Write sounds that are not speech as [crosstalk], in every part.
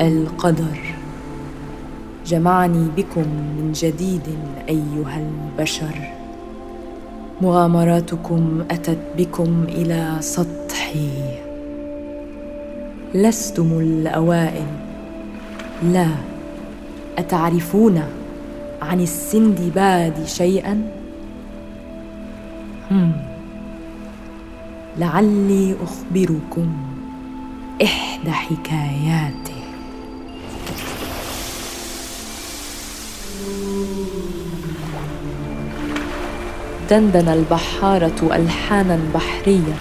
القدر. جمعني بكم من جديد أيها البشر. مغامراتكم أتت بكم إلى سطحي. لستم الأوائل. لا أتعرفون عن السندباد شيئا؟ هم. لعلي أخبركم إحدى حكاياته دندن البحارة ألحانا بحرية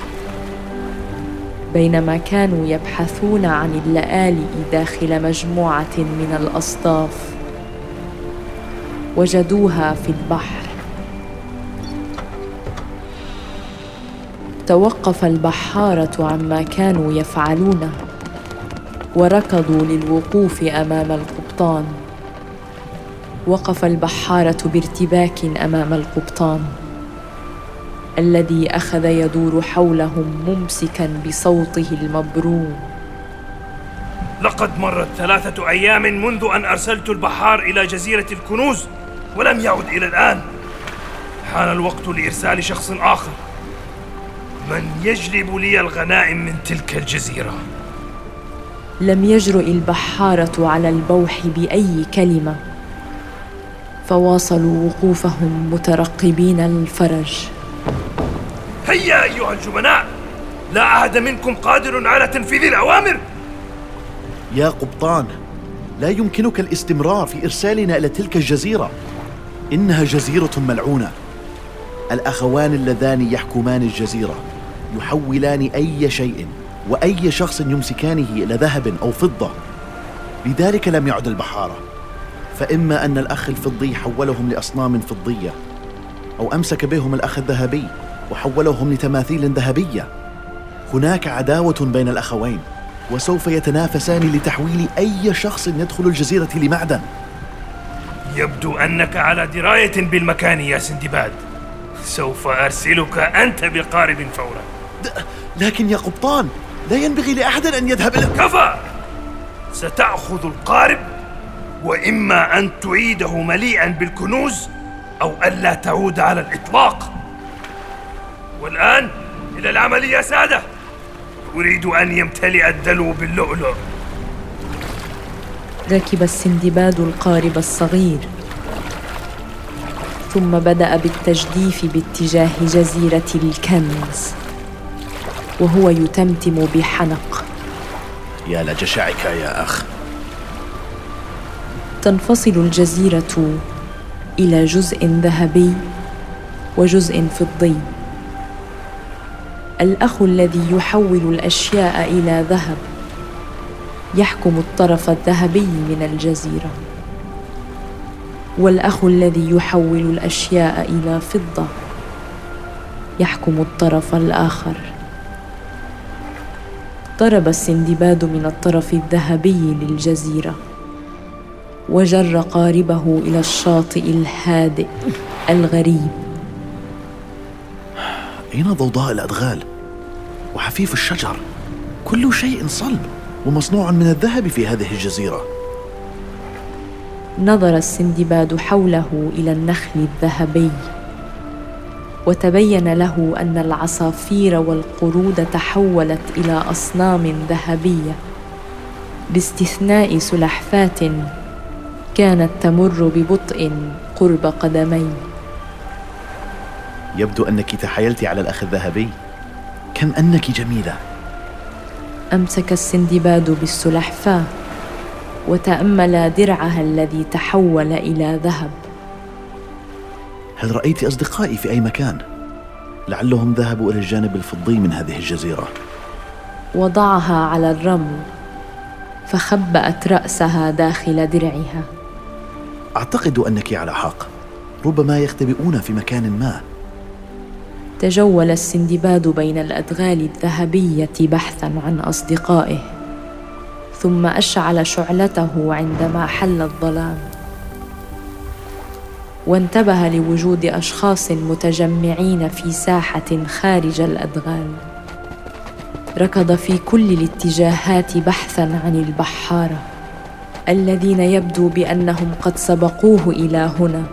بينما كانوا يبحثون عن اللآلئ داخل مجموعة من الأصداف وجدوها في البحر. توقف البحارة عما كانوا يفعلونه وركضوا للوقوف أمام القبطان. وقف البحارة بارتباك أمام القبطان. الذي أخذ يدور حولهم ممسكا بصوته المبروم. لقد مرت ثلاثة أيام منذ أن أرسلت البحار إلى جزيرة الكنوز ولم يعد إلى الآن. حان الوقت لإرسال شخص آخر. من يجلب لي الغنائم من تلك الجزيرة؟ لم يجرؤ البحارة على البوح بأي كلمة. فواصلوا وقوفهم مترقبين الفرج. هيا أيها الجبناء لا أحد منكم قادر على تنفيذ الأوامر. يا قبطان لا يمكنك الاستمرار في إرسالنا إلى تلك الجزيرة. إنها جزيرة ملعونة. الأخوان اللذان يحكمان الجزيرة يحولان أي شيء وأي شخص يمسكانه إلى ذهب أو فضة. لذلك لم يعد البحارة. فإما أن الأخ الفضي حولهم لأصنام فضية أو أمسك بهم الأخ الذهبي. وحولهم لتماثيل ذهبية. هناك عداوة بين الأخوين وسوف يتنافسان لتحويل أي شخص يدخل الجزيرة لمعدن. يبدو أنك على دراية بالمكان يا سندباد سوف أرسلك أنت بقارب فورا. لكن يا قبطان لا ينبغي لأحد أن يذهب إلى كفى! ستأخذ القارب وإما أن تعيده مليئا بالكنوز أو ألا تعود على الإطلاق. والآن إلى العمل يا سادة. أريد أن يمتلئ الدلو باللؤلؤ ركب السندباد القارب الصغير. ثم بدأ بالتجديف باتجاه جزيرة الكنز. وهو يتمتم بحنق. يا لجشعك يا أخ. تنفصل الجزيرة إلى جزء ذهبي وجزء فضي. الأخ الذي يحول الأشياء إلى ذهب. يحكم الطرف الذهبي من الجزيرة. والأخ الذي يحول الأشياء إلى فضة. يحكم الطرف الآخر. اقترب السندباد من الطرف الذهبي للجزيرة. وجر قاربه إلى الشاطئ الهادئ الغريب. أين ضوضاء الأدغال؟ وحفيف الشجر. كل شيء صلب ومصنوع من الذهب في هذه الجزيرة. نظر السندباد حوله إلى النخل الذهبي وتبين له أن العصافير والقرود تحولت إلى أصنام ذهبية باستثناء سلحفاة كانت تمر ببطء قرب قدمي يبدو أنك تحايلت على الأخ الذهبي. كم أنك جميلة. أمسك السندباد بالسلحفاة وتأمل درعها الذي تحول إلى ذهب. هل رأيت أصدقائي في أي مكان؟ لعلهم ذهبوا إلى الجانب الفضي من هذه الجزيرة. وضعها على الرمل فخبأت رأسها داخل درعها. أعتقد أنك على حق. ربما يختبئون في مكان ما. تجول السندباد بين الأدغال الذهبية بحثا عن أصدقائه ثم أشعل شعلته عندما حل الظلام. وانتبه لوجود أشخاص متجمعين في ساحة خارج الأدغال. ركض في كل الاتجاهات بحثا عن البحارة الذين يبدو بأنهم قد سبقوه إلى هنا.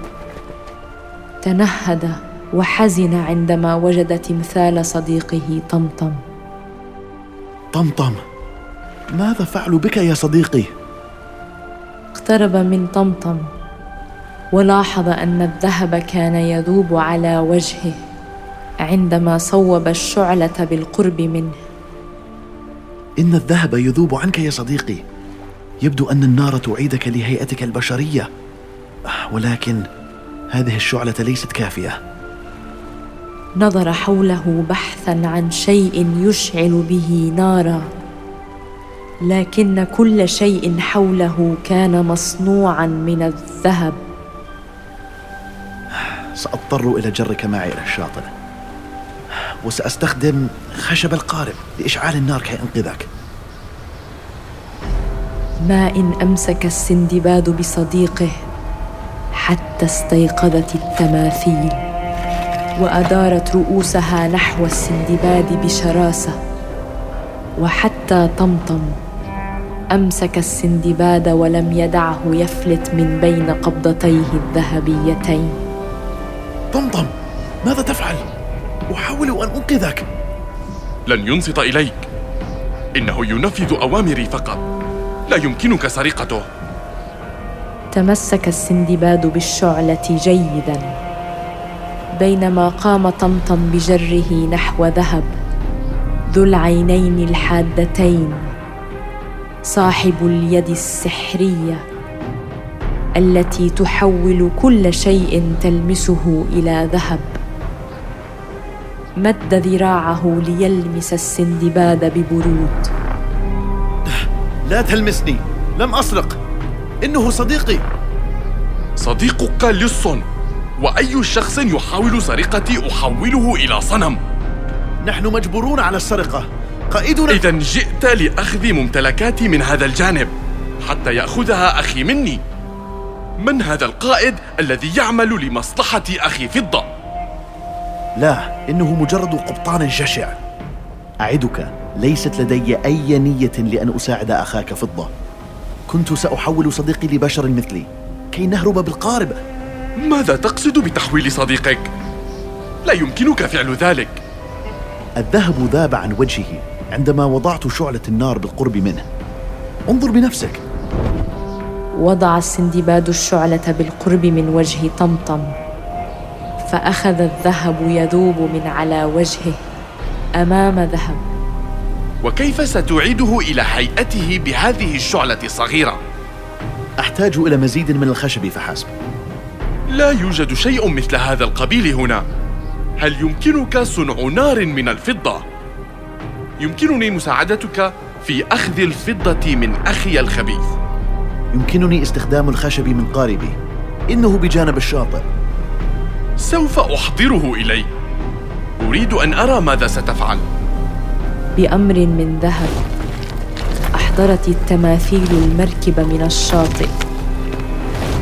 تنهد وحزن عندما وجد تمثال صديقه طمطم. طمطم ماذا فعلوا بك يا صديقي؟ اقترب من طمطم ولاحظ أن الذهب كان يذوب على وجهه عندما صوب الشعلة بالقرب منه. إن الذهب يذوب عنك يا صديقي. يبدو أن النار تعيدك لهيئتك البشرية. ولكن هذه الشعلة ليست كافية. نظر حوله بحثا عن شيء يشعل به نارا. لكن كل شيء حوله كان مصنوعا من الذهب. سأضطر إلى جرك معي إلى الشاطئ. وسأستخدم خشب القارب لإشعال النار كي أنقذك. ما إن أمسك السندباد بصديقه حتى استيقظت التماثيل. وأدارت رؤوسها نحو السندباد بشراسة وحتى طمطم أمسك السندباد ولم يدعه يفلت من بين قبضتيه الذهبيتين. طمطم ماذا تفعل؟ أحاول أن أنقذك. لن ينصت إليك. إنه ينفذ أوامري فقط. لا يمكنك سرقته. تمسك السندباد بالشعلة جيدا. بينما قام طمطم بجره نحو ذهب ذو العينين الحادتين صاحب اليد السحرية التي تحول كل شيء تلمسه إلى ذهب. مد ذراعه ليلمس السندباد ببرود. لا تلمسني لم أسرق. إنه صديقي. صديقك لص. وأي شخص يحاول سرقتي أحوله إلى صنم. نحن مجبورون على السرقة. قائدنا إذا جئت لأخذ ممتلكاتي من هذا الجانب حتى يأخذها أخي مني. من هذا القائد الذي يعمل لمصلحة أخي فضة؟ لا إنه مجرد قبطان جشع أعدك ليست لدي أي نية لأن أساعد أخاك فضة. كنت سأحول صديقي لبشر مثلي. كي نهرب بالقارب. ماذا تقصد بتحويل صديقك؟ لا يمكنك فعل ذلك. الذهب ذاب عن وجهه عندما وضعت شعلة النار بالقرب منه. انظر بنفسك. وضع السندباد الشعلة بالقرب من وجه طمطم فأخذ الذهب يذوب من على وجهه أمام ذهب. وكيف ستعيده إلى هيئته بهذه الشعلة الصغيرة؟ أحتاج إلى مزيد من الخشب فحسب. لا يوجد شيء مثل هذا القبيل هنا. هل يمكنك صنع نار من الفضة؟ يمكنني مساعدتك في أخذ الفضة من أخي الخبيث. يمكنني استخدام الخشب من قاربي. إنه بجانب الشاطئ. سوف أحضره الي أريد أن أرى ماذا ستفعل. بأمر من ذهب أحضرت التماثيل المركب من الشاطئ.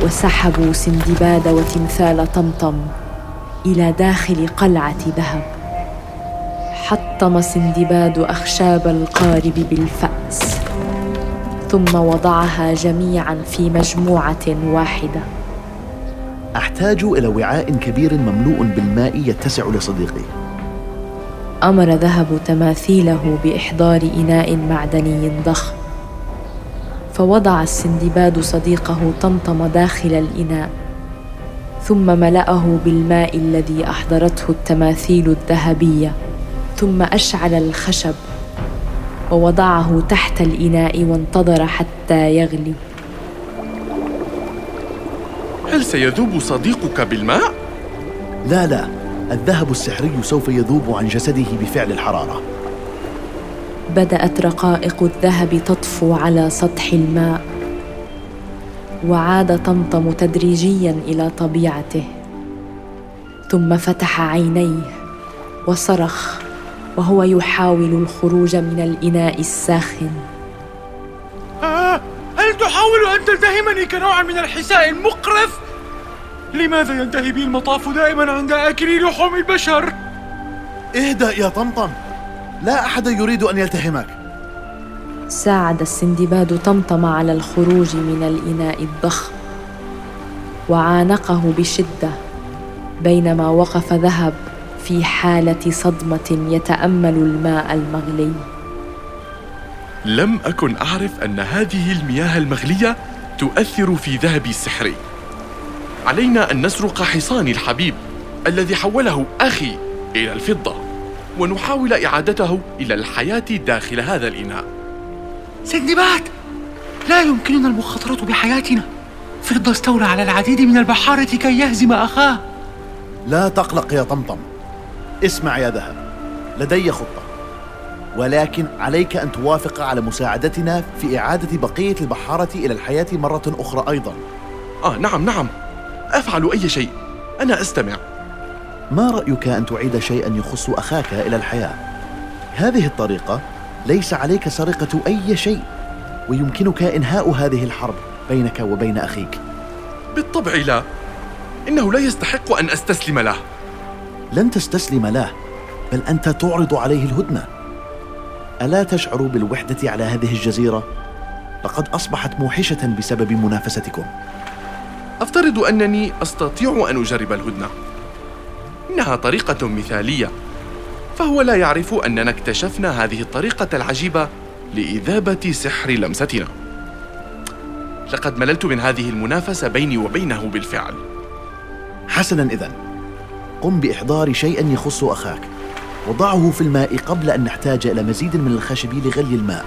وسحبوا سندباد وتمثال طمطم إلى داخل قلعة ذهب. حطم سندباد أخشاب القارب بالفأس ثم وضعها جميعا في مجموعة واحدة. أحتاج إلى وعاء كبير مملوء بالماء يتسع لصديقي. أمر ذهب تماثيله بإحضار إناء معدني ضخم. فوضع السندباد صديقه طمطم داخل الإناء ثم ملأه بالماء الذي أحضرته التماثيل الذهبية ثم أشعل الخشب ووضعه تحت الإناء وانتظر حتى يغلي. هل سيذوب صديقك بالماء؟ لا لا. الذهب السحري سوف يذوب عن جسده بفعل الحرارة. بدأت رقائق الذهب تطفو على سطح الماء وعاد طمطم تدريجيا إلى طبيعته. ثم فتح عينيه وصرخ وهو يحاول الخروج من الإناء الساخن. آه هل تحاول أن تلتهمني كنوع من الحساء المقرف؟ لماذا ينتهي بي المطاف دائما عند اكلي لحوم البشر؟ اهدأ يا طمطم. لا أحد يريد أن يلتهمك. ساعد السندباد طمطم على الخروج من الإناء الضخم وعانقه بشدة بينما وقف ذهب في حالة صدمة يتأمل الماء المغلي. لم أكن أعرف أن هذه المياه المغلية تؤثر في ذهبي السحري. علينا أن نسرق حصاني الحبيب الذي حوله أخي إلى الفضة. ونحاول إعادته إلى الحياة داخل هذا الإناء. سندباد لا يمكننا المخاطرة بحياتنا. فضة استولى على العديد من البحارة كي يهزم أخاه. لا تقلق يا طمطم. اسمع يا ذهب. لدي خطة. ولكن عليك أن توافق على مساعدتنا في إعادة بقية البحارة إلى الحياة مرة أخرى أيضا. آه نعم نعم. أفعل أي شيء. أنا أستمع. ما رأيك أن تعيد شيئا يخص أخاك إلى الحياة؟ هذه الطريقة ليس عليك سرقة أي شيء ويمكنك إنهاء هذه الحرب بينك وبين أخيك. بالطبع لا. إنه لا يستحق أن أستسلم له. لن تستسلم له بل أنت تعرض عليه الهدنة. ألا تشعر بالوحدة على هذه الجزيرة؟ لقد أصبحت موحشة بسبب منافستكم. أفترض أنني أستطيع أن أجرب الهدنة. إنها طريقة مثالية. فهو لا يعرف أننا اكتشفنا هذه الطريقة العجيبة لإذابة سحر لمستنا. لقد مللت من هذه المنافسة بيني وبينه بالفعل. حسنا إذن. قم بإحضار شيء يخص أخاك. وضعه في الماء قبل أن نحتاج إلى مزيد من الخشب لغلي الماء.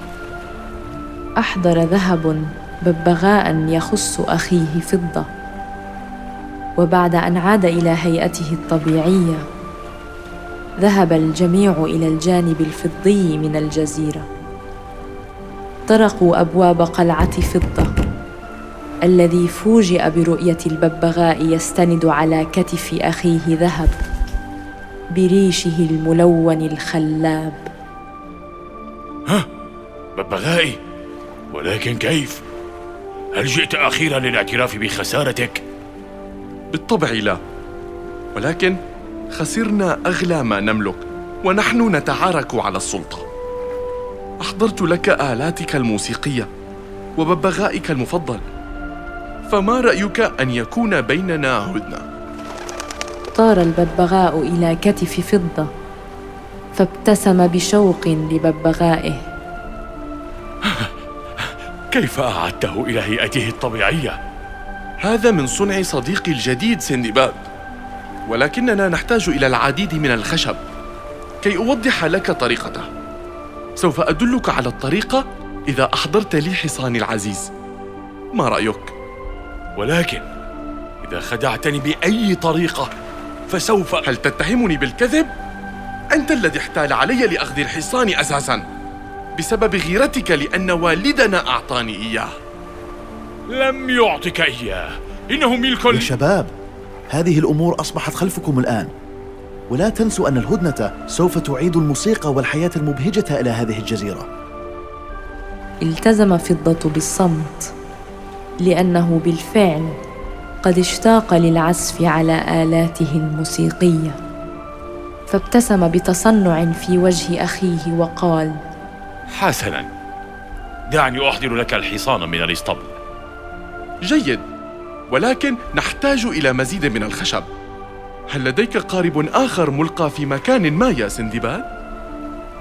أحضر ذهب ببغاء يخص أخيه فضة. وبعد أن عاد إلى هيئته الطبيعية ذهب الجميع إلى الجانب الفضي من الجزيرة. طرقوا أبواب قلعة فضة الذي فوجئ برؤية الببغاء يستند على كتف أخيه ذهب بريشه الملون الخلاب. ها ببغائي ولكن كيف؟ هل جئت أخيرا للاعتراف بخسارتك؟ بالطبع لا. ولكن خسرنا أغلى ما نملك ونحن نتعارك على السلطة. أحضرت لك آلاتك الموسيقية وببغائك المفضل. فما رأيك أن يكون بيننا هدنه طار الببغاء إلى كتف فضة فابتسم بشوق لببغائه. [laughs] كيف أعدته إلى هيئته الطبيعية؟ هذا من صنع صديقي الجديد سندباد ولكننا نحتاج إلى العديد من الخشب. كي أوضح لك طريقته. سوف أدلك على الطريقة إذا أحضرت لي حصاني العزيز. ما رأيك؟ ولكن إذا خدعتني بأي طريقة فسوف هل تتهمني بالكذب؟ أنت الذي احتال علي لأخذ الحصان أساسا بسبب غيرتك لأن والدنا أعطاني إياه. لم يعطك إياه. إنه ملك يا شباب هذه الأمور أصبحت خلفكم الآن. ولا تنسوا أن الهدنة سوف تعيد الموسيقى والحياة المبهجة إلى هذه الجزيرة. التزم فضة بالصمت لأنه بالفعل قد اشتاق للعزف على آلاته الموسيقية. فابتسم بتصنع في وجه أخيه وقال حسنا دعني أحضر لك الحصان من الاسطبل. جيد. ولكن نحتاج إلى مزيد من الخشب. هل لديك قارب آخر ملقى في مكان ما يا سندباد؟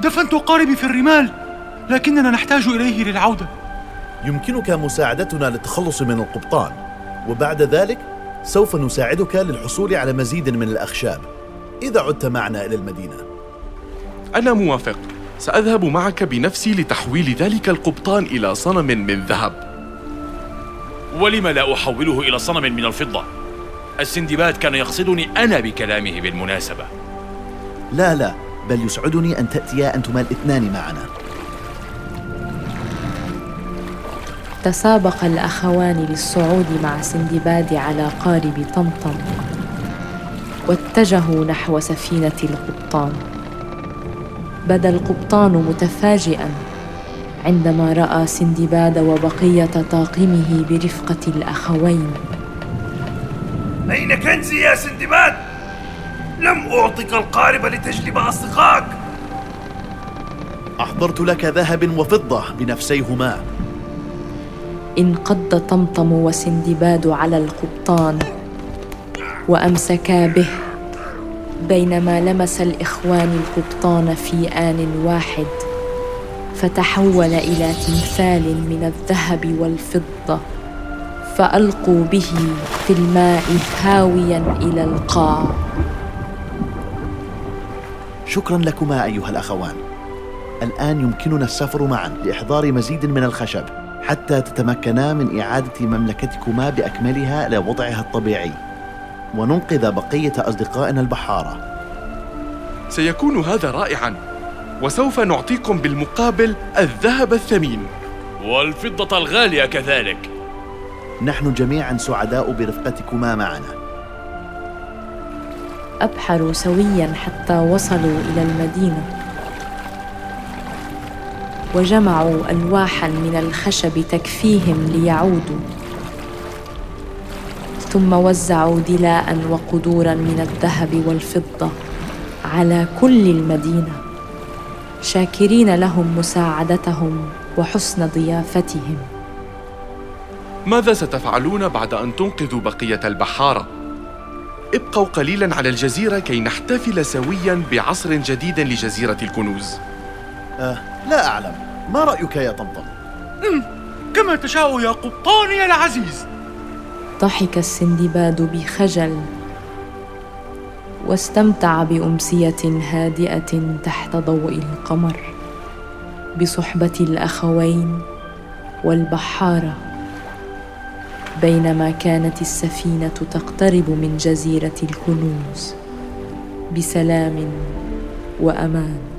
دفنت قاربي في الرمال لكننا نحتاج إليه للعودة. يمكنك مساعدتنا للتخلص من القبطان وبعد ذلك سوف نساعدك للحصول على مزيد من الأخشاب. إذا عدت معنا إلى المدينة. أنا موافق. سأذهب معك بنفسي لتحويل ذلك القبطان إلى صنم من ذهب. ولم لا أحوله إلى صنم من الفضة؟ السندباد كان يقصدني أنا بكلامه بالمناسبة. لا لا بل يسعدني أن تأتيا أنتما الاثنان معنا. تسابق الأخوان للصعود مع سندباد على قارب طمطم واتجهوا نحو سفينة القبطان. بدا القبطان متفاجئا. عندما رأى سندباد وبقية طاقمه برفقة الأخوين. أين كنزي يا سندباد؟ لم أعطك القارب لتجلب أصدقائك أحضرت لك ذهب وفضة بنفسيهما. انقض طمطم وسندباد على القبطان وأمسكا به بينما لمس الإخوان القبطان في آن واحد. فتحول إلى تمثال من الذهب والفضة فألقوا به في الماء هاويا إلى القاع. شكرا لكما أيها الأخوان. الآن يمكننا السفر معا لإحضار مزيد من الخشب حتى تتمكنا من إعادة مملكتكما بأكملها إلى وضعها الطبيعي. وننقذ بقية أصدقائنا البحارة. سيكون هذا رائعا. وسوف نعطيكم بالمقابل الذهب الثمين. والفضة الغالية كذلك. نحن جميعا سعداء برفقتكما معنا. أبحروا سويا حتى وصلوا إلى المدينة. وجمعوا ألواحا من الخشب تكفيهم ليعودوا. ثم وزعوا دلاء وقدورا من الذهب والفضة على كل المدينة. شاكرين لهم مساعدتهم وحسن ضيافتهم. ماذا ستفعلون بعد أن تنقذوا بقية البحارة؟ ابقوا قليلا على الجزيرة كي نحتفل سويا بعصر جديد لجزيرة الكنوز. أه لا أعلم. ما رأيك يا طمطم؟ كما تشاء يا قبطاني العزيز. ضحك السندباد بخجل. واستمتع بأمسية هادئة تحت ضوء القمر بصحبة الأخوين والبحاره بينما كانت السفينة تقترب من جزيرة الكنوز بسلام وأمان.